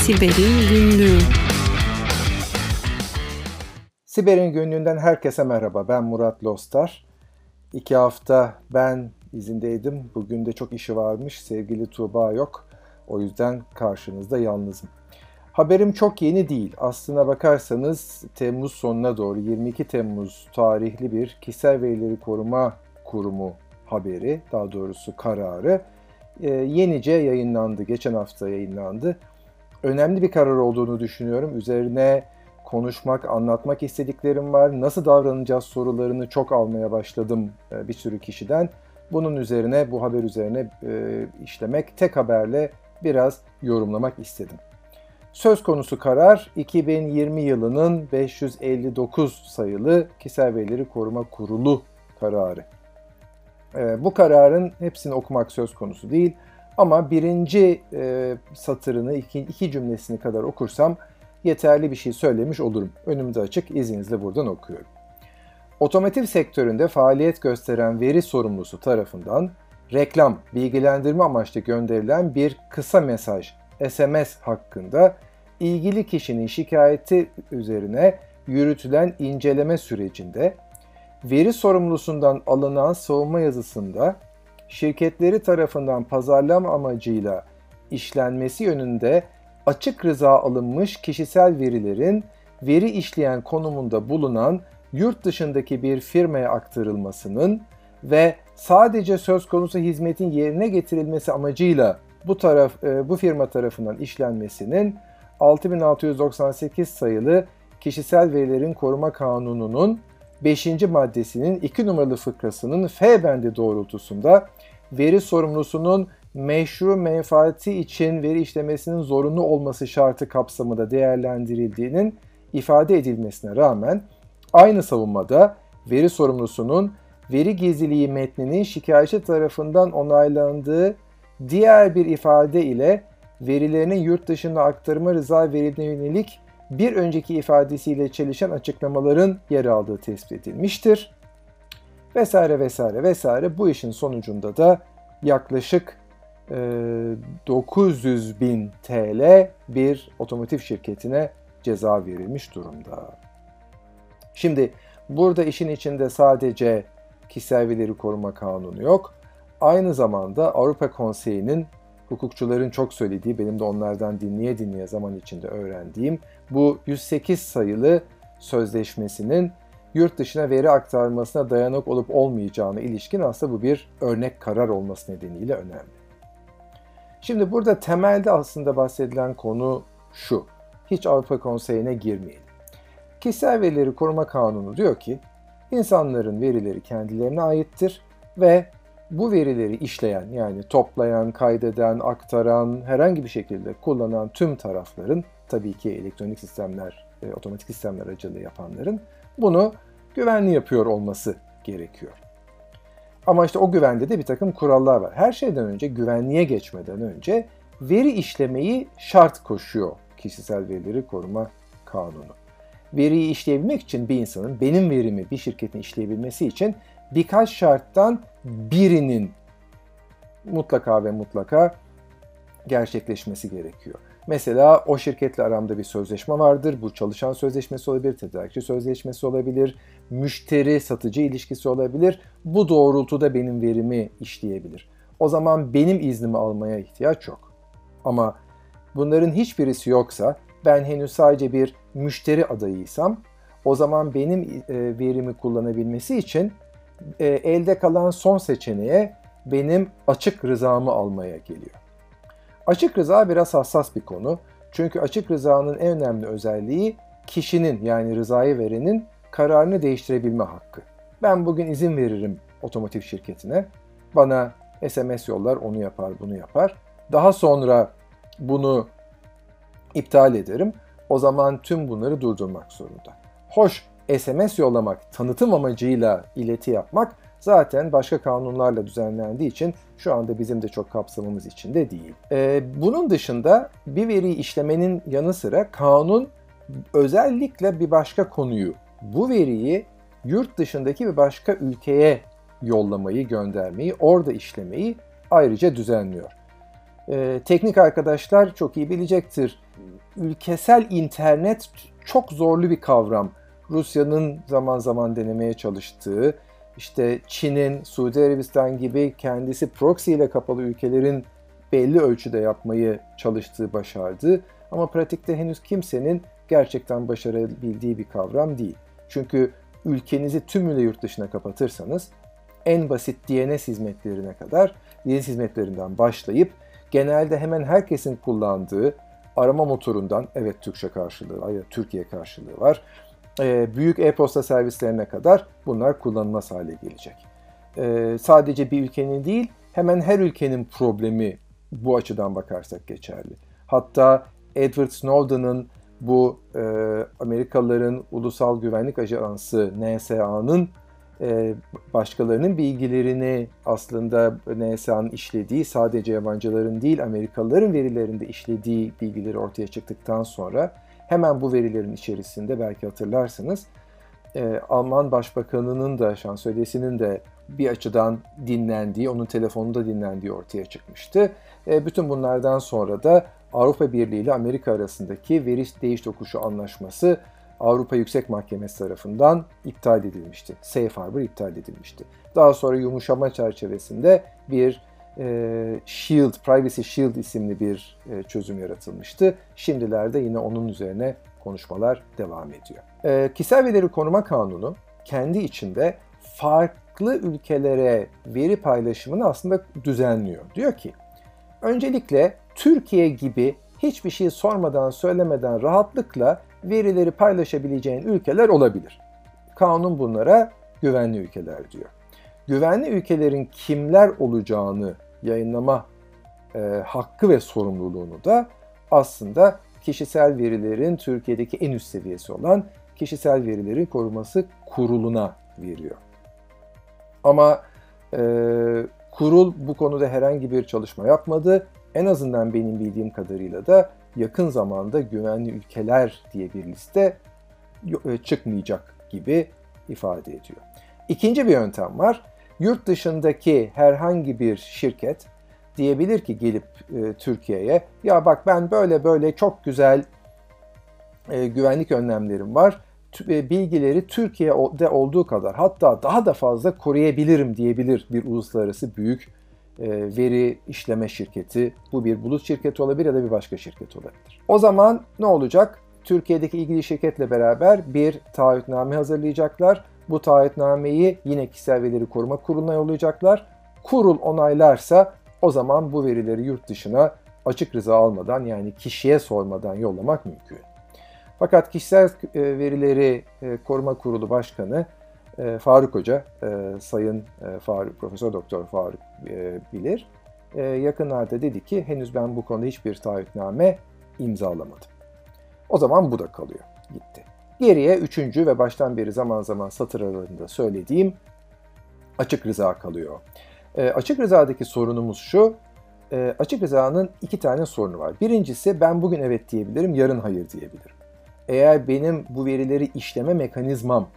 Siber'in Günlüğü Siber'in Günlüğü'nden herkese merhaba. Ben Murat Lostar. İki hafta ben izindeydim. Bugün de çok işi varmış. Sevgili Tuğba yok. O yüzden karşınızda yalnızım. Haberim çok yeni değil. Aslına bakarsanız Temmuz sonuna doğru 22 Temmuz tarihli bir kişisel verileri koruma kurumu haberi, daha doğrusu kararı e, yenice yayınlandı. Geçen hafta yayınlandı. Önemli bir karar olduğunu düşünüyorum. Üzerine konuşmak, anlatmak istediklerim var. Nasıl davranacağız sorularını çok almaya başladım e, bir sürü kişiden. Bunun üzerine, bu haber üzerine e, işlemek, tek haberle biraz yorumlamak istedim. Söz konusu karar 2020 yılının 559 sayılı Kişisel Verileri Koruma Kurulu kararı. E, bu kararın hepsini okumak söz konusu değil ama birinci e, satırını, iki, iki cümlesini kadar okursam yeterli bir şey söylemiş olurum. Önümde açık, izninizle buradan okuyorum. Otomotiv sektöründe faaliyet gösteren veri sorumlusu tarafından reklam, bilgilendirme amaçlı gönderilen bir kısa mesaj SMS hakkında ilgili kişinin şikayeti üzerine yürütülen inceleme sürecinde veri sorumlusundan alınan savunma yazısında şirketleri tarafından pazarlama amacıyla işlenmesi yönünde açık rıza alınmış kişisel verilerin veri işleyen konumunda bulunan yurt dışındaki bir firmaya aktarılmasının ve sadece söz konusu hizmetin yerine getirilmesi amacıyla bu taraf e, bu firma tarafından işlenmesinin 6698 sayılı Kişisel Verilerin Koruma Kanunu'nun 5. maddesinin 2 numaralı fıkrasının F bendi doğrultusunda veri sorumlusunun meşru menfaati için veri işlemesinin zorunlu olması şartı kapsamında değerlendirildiğinin ifade edilmesine rağmen aynı savunmada veri sorumlusunun veri gizliliği metninin şikayetçi tarafından onaylandığı diğer bir ifade ile verilerinin yurt dışına aktarma rıza verildiğine yönelik bir önceki ifadesiyle çelişen açıklamaların yer aldığı tespit edilmiştir. Vesaire vesaire vesaire bu işin sonucunda da yaklaşık 900 bin TL bir otomotiv şirketine ceza verilmiş durumda. Şimdi burada işin içinde sadece kişisel verileri koruma kanunu yok. Aynı zamanda Avrupa Konseyi'nin hukukçuların çok söylediği, benim de onlardan dinleye dinleye zaman içinde öğrendiğim bu 108 sayılı sözleşmesinin yurt dışına veri aktarmasına dayanak olup olmayacağına ilişkin aslında bu bir örnek karar olması nedeniyle önemli. Şimdi burada temelde aslında bahsedilen konu şu. Hiç Avrupa Konseyi'ne girmeyelim. Kişisel Verileri Koruma Kanunu diyor ki, insanların verileri kendilerine aittir ve bu verileri işleyen yani toplayan, kaydeden, aktaran, herhangi bir şekilde kullanan tüm tarafların tabii ki elektronik sistemler, e, otomatik sistemler aracılığı yapanların bunu güvenli yapıyor olması gerekiyor. Ama işte o güvende de bir takım kurallar var. Her şeyden önce güvenliğe geçmeden önce veri işlemeyi şart koşuyor kişisel verileri koruma kanunu. Veriyi işleyebilmek için bir insanın benim verimi bir şirketin işleyebilmesi için birkaç şarttan birinin mutlaka ve mutlaka gerçekleşmesi gerekiyor. Mesela o şirketle aramda bir sözleşme vardır. Bu çalışan sözleşmesi olabilir, tedarikçi sözleşmesi olabilir, müşteri satıcı ilişkisi olabilir. Bu doğrultuda benim verimi işleyebilir. O zaman benim iznimi almaya ihtiyaç yok. Ama bunların hiçbirisi yoksa ben henüz sadece bir müşteri adayıysam o zaman benim e, verimi kullanabilmesi için e, elde kalan son seçeneğe benim açık rızamı almaya geliyor. Açık rıza biraz hassas bir konu. Çünkü açık rızanın en önemli özelliği kişinin yani rızayı verenin kararını değiştirebilme hakkı. Ben bugün izin veririm otomotiv şirketine. Bana SMS yollar, onu yapar, bunu yapar. Daha sonra bunu iptal ederim. O zaman tüm bunları durdurmak zorunda. Hoş SMS yollamak, tanıtım amacıyla ileti yapmak zaten başka kanunlarla düzenlendiği için şu anda bizim de çok kapsamımız içinde değil. Ee, bunun dışında bir veriyi işlemenin yanı sıra kanun özellikle bir başka konuyu, bu veriyi yurt dışındaki bir başka ülkeye yollamayı, göndermeyi, orada işlemeyi ayrıca düzenliyor. E, teknik arkadaşlar çok iyi bilecektir. Ülkesel internet çok zorlu bir kavram. Rusya'nın zaman zaman denemeye çalıştığı, işte Çin'in, Suudi Arabistan gibi kendisi proxy ile kapalı ülkelerin belli ölçüde yapmayı çalıştığı başardı. Ama pratikte henüz kimsenin gerçekten başarabildiği bir kavram değil. Çünkü ülkenizi tümüyle yurt dışına kapatırsanız en basit DNS hizmetlerine kadar DNS hizmetlerinden başlayıp genelde hemen herkesin kullandığı arama motorundan, evet Türkçe karşılığı ya Türkiye karşılığı var, büyük e-posta servislerine kadar bunlar kullanılmaz hale gelecek. Sadece bir ülkenin değil, hemen her ülkenin problemi bu açıdan bakarsak geçerli. Hatta Edward Snowden'ın bu e, Amerikalıların Ulusal Güvenlik Ajansı NSA'nın e, başkalarının bilgilerini aslında NSA'nın işlediği sadece yabancıların değil Amerikalıların verilerinde işlediği bilgileri ortaya çıktıktan sonra hemen bu verilerin içerisinde belki hatırlarsınız e, Alman Başbakanı'nın da şansölyesinin de bir açıdan dinlendiği, onun telefonunda dinlendiği ortaya çıkmıştı. E, bütün bunlardan sonra da Avrupa Birliği ile Amerika arasındaki veri değiş tokuşu anlaşması Avrupa Yüksek Mahkemesi tarafından iptal edilmişti. Safe Harbor iptal edilmişti. Daha sonra yumuşama çerçevesinde bir e, Shield, Privacy Shield isimli bir e, çözüm yaratılmıştı. Şimdilerde yine onun üzerine konuşmalar devam ediyor. E, kişisel verileri koruma kanunu kendi içinde farklı ülkelere veri paylaşımını aslında düzenliyor. Diyor ki, öncelikle Türkiye gibi hiçbir şey sormadan söylemeden rahatlıkla verileri paylaşabileceğin ülkeler olabilir. Kanun bunlara güvenli ülkeler diyor. Güvenli ülkelerin kimler olacağını yayınlama e, hakkı ve sorumluluğunu da aslında kişisel verilerin Türkiye'deki en üst seviyesi olan Kişisel Verilerin Koruması Kurulu'na veriyor. Ama e, kurul bu konuda herhangi bir çalışma yapmadı. En azından benim bildiğim kadarıyla da yakın zamanda güvenli ülkeler diye bir liste e, çıkmayacak gibi ifade ediyor. İkinci bir yöntem var. Yurt dışındaki herhangi bir şirket diyebilir ki gelip e, Türkiye'ye ya bak ben böyle böyle çok güzel e, güvenlik önlemlerim var. E, bilgileri Türkiye'de olduğu kadar hatta daha da fazla koruyabilirim diyebilir bir uluslararası büyük e, veri işleme şirketi. Bu bir bulut şirketi olabilir ya da bir başka şirket olabilir. O zaman ne olacak? Türkiye'deki ilgili şirketle beraber bir taahhütname hazırlayacaklar. Bu taahhütnameyi yine Kişisel Verileri Koruma Kurulu'na yollayacaklar. Kurul onaylarsa o zaman bu verileri yurt dışına açık rıza almadan yani kişiye sormadan yollamak mümkün. Fakat Kişisel e, Verileri e, Koruma Kurulu Başkanı e, Faruk Hoca, Sayın Faruk, Profesör Doktor Faruk bilir, yakınlarda dedi ki henüz ben bu konuda hiçbir taahhütname imzalamadım. O zaman bu da kalıyor, gitti. Geriye üçüncü ve baştan beri zaman zaman satır aralarında söylediğim açık rıza kalıyor. E, açık rızadaki sorunumuz şu, e, açık rızanın iki tane sorunu var. Birincisi ben bugün evet diyebilirim, yarın hayır diyebilirim. Eğer benim bu verileri işleme mekanizmam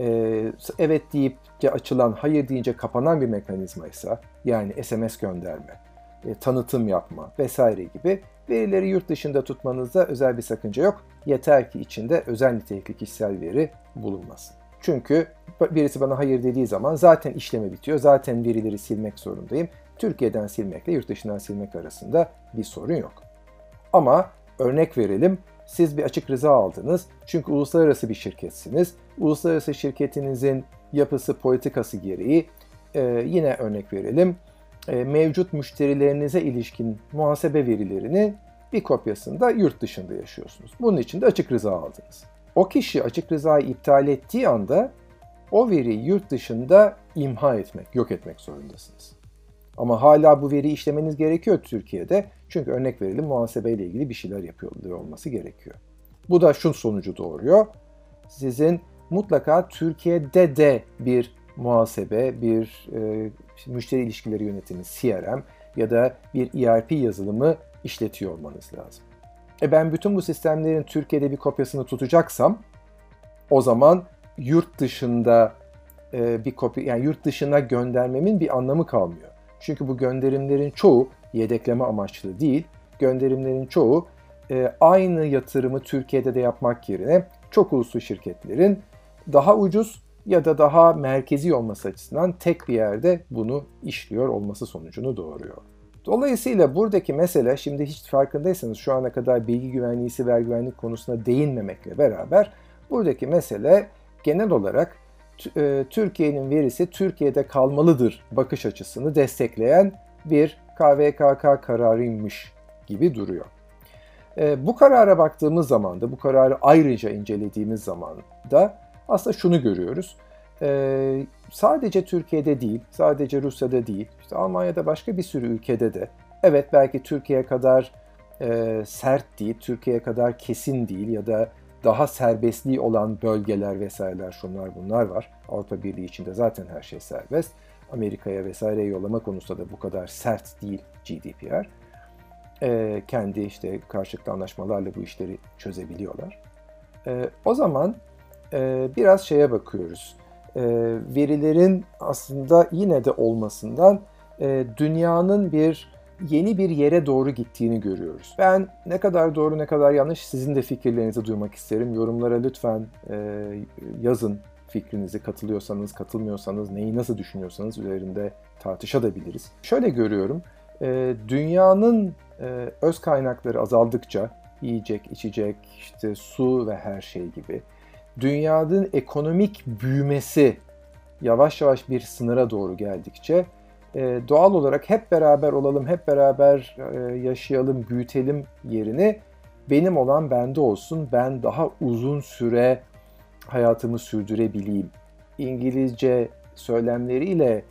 e, evet deyip açılan, hayır deyince kapanan bir mekanizmaysa, yani SMS gönderme, e, tanıtım yapma vesaire gibi verileri yurt dışında tutmanızda özel bir sakınca yok. Yeter ki içinde özel nitelikli kişisel veri bulunmasın. Çünkü birisi bana hayır dediği zaman zaten işleme bitiyor. Zaten verileri silmek zorundayım. Türkiye'den silmekle yurt dışından silmek arasında bir sorun yok. Ama örnek verelim. Siz bir açık rıza aldınız. Çünkü uluslararası bir şirketsiniz. Uluslararası şirketinizin yapısı, politikası gereği e, yine örnek verelim. E, mevcut müşterilerinize ilişkin muhasebe verilerini bir kopyasında yurt dışında yaşıyorsunuz. Bunun için de açık rıza aldınız. O kişi açık rızayı iptal ettiği anda o veriyi yurt dışında imha etmek, yok etmek zorundasınız. Ama hala bu veriyi işlemeniz gerekiyor Türkiye'de. Çünkü örnek verelim muhasebeyle ilgili bir şeyler yapıyor olması gerekiyor. Bu da şu sonucu doğuruyor. Sizin mutlaka Türkiye'de de bir muhasebe, bir e, müşteri ilişkileri yönetimi CRM ya da bir ERP yazılımı işletiyor olmanız lazım. E ben bütün bu sistemlerin Türkiye'de bir kopyasını tutacaksam o zaman yurt dışında e, bir kopya yani yurt dışına göndermemin bir anlamı kalmıyor. Çünkü bu gönderimlerin çoğu yedekleme amaçlı değil. Gönderimlerin çoğu e, aynı yatırımı Türkiye'de de yapmak yerine çok uluslu şirketlerin daha ucuz ya da daha merkezi olması açısından tek bir yerde bunu işliyor olması sonucunu doğuruyor. Dolayısıyla buradaki mesele şimdi hiç farkındaysanız şu ana kadar bilgi güvenliği, siber güvenlik konusuna değinmemekle beraber buradaki mesele genel olarak e, Türkiye'nin verisi Türkiye'de kalmalıdır bakış açısını destekleyen bir KVKK kararıymış gibi duruyor. E, bu karara baktığımız zaman da, bu kararı ayrıca incelediğimiz zaman da aslında şunu görüyoruz. E, sadece Türkiye'de değil, sadece Rusya'da değil, işte Almanya'da başka bir sürü ülkede de, evet belki Türkiye kadar e, sert değil, Türkiye kadar kesin değil ya da daha serbestliği olan bölgeler vesaireler şunlar bunlar var. Avrupa Birliği içinde zaten her şey serbest. Amerika'ya vesaire yollama konusunda da bu kadar sert değil GDPR. Ee, kendi işte karşılıklı anlaşmalarla bu işleri çözebiliyorlar. Ee, o zaman e, biraz şeye bakıyoruz. Ee, verilerin aslında yine de olmasından e, dünyanın bir yeni bir yere doğru gittiğini görüyoruz. Ben ne kadar doğru ne kadar yanlış sizin de fikirlerinizi duymak isterim. Yorumlara lütfen e, yazın fikrinizi katılıyorsanız, katılmıyorsanız, neyi nasıl düşünüyorsanız üzerinde tartışabiliriz. Şöyle görüyorum, e, dünyanın e, öz kaynakları azaldıkça, yiyecek, içecek, işte su ve her şey gibi, dünyanın ekonomik büyümesi yavaş yavaş bir sınıra doğru geldikçe e, doğal olarak hep beraber olalım, hep beraber e, yaşayalım, büyütelim yerini benim olan bende olsun, ben daha uzun süre hayatımı sürdürebileyim. İngilizce söylemleriyle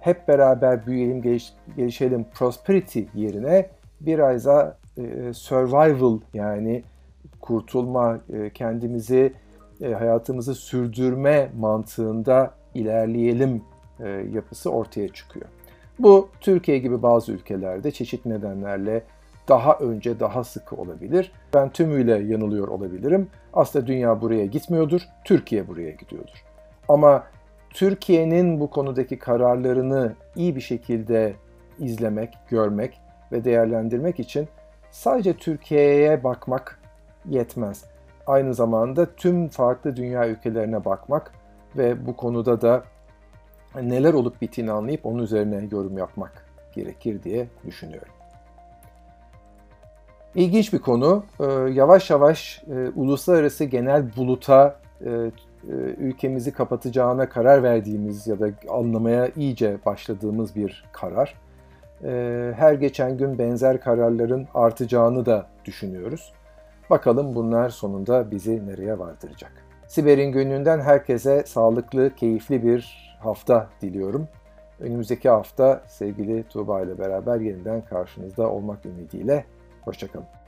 hep beraber büyüyelim, geliş, gelişelim prosperity yerine biraz da e, survival yani kurtulma, e, kendimizi, e, hayatımızı sürdürme mantığında ilerleyelim e, yapısı ortaya çıkıyor. Bu Türkiye gibi bazı ülkelerde çeşitli nedenlerle daha önce daha sıkı olabilir. Ben tümüyle yanılıyor olabilirim. Aslında dünya buraya gitmiyordur, Türkiye buraya gidiyordur. Ama Türkiye'nin bu konudaki kararlarını iyi bir şekilde izlemek, görmek ve değerlendirmek için sadece Türkiye'ye bakmak yetmez. Aynı zamanda tüm farklı dünya ülkelerine bakmak ve bu konuda da neler olup bittiğini anlayıp onun üzerine yorum yapmak gerekir diye düşünüyorum. İlginç bir konu. Ee, yavaş yavaş e, uluslararası genel buluta e, e, ülkemizi kapatacağına karar verdiğimiz ya da anlamaya iyice başladığımız bir karar. Her geçen gün benzer kararların artacağını da düşünüyoruz. Bakalım bunlar sonunda bizi nereye vardıracak. Siber'in günlüğünden herkese sağlıklı, keyifli bir hafta diliyorum. Önümüzdeki hafta sevgili Tuğba ile beraber yeniden karşınızda olmak ümidiyle. Hoşçakalın.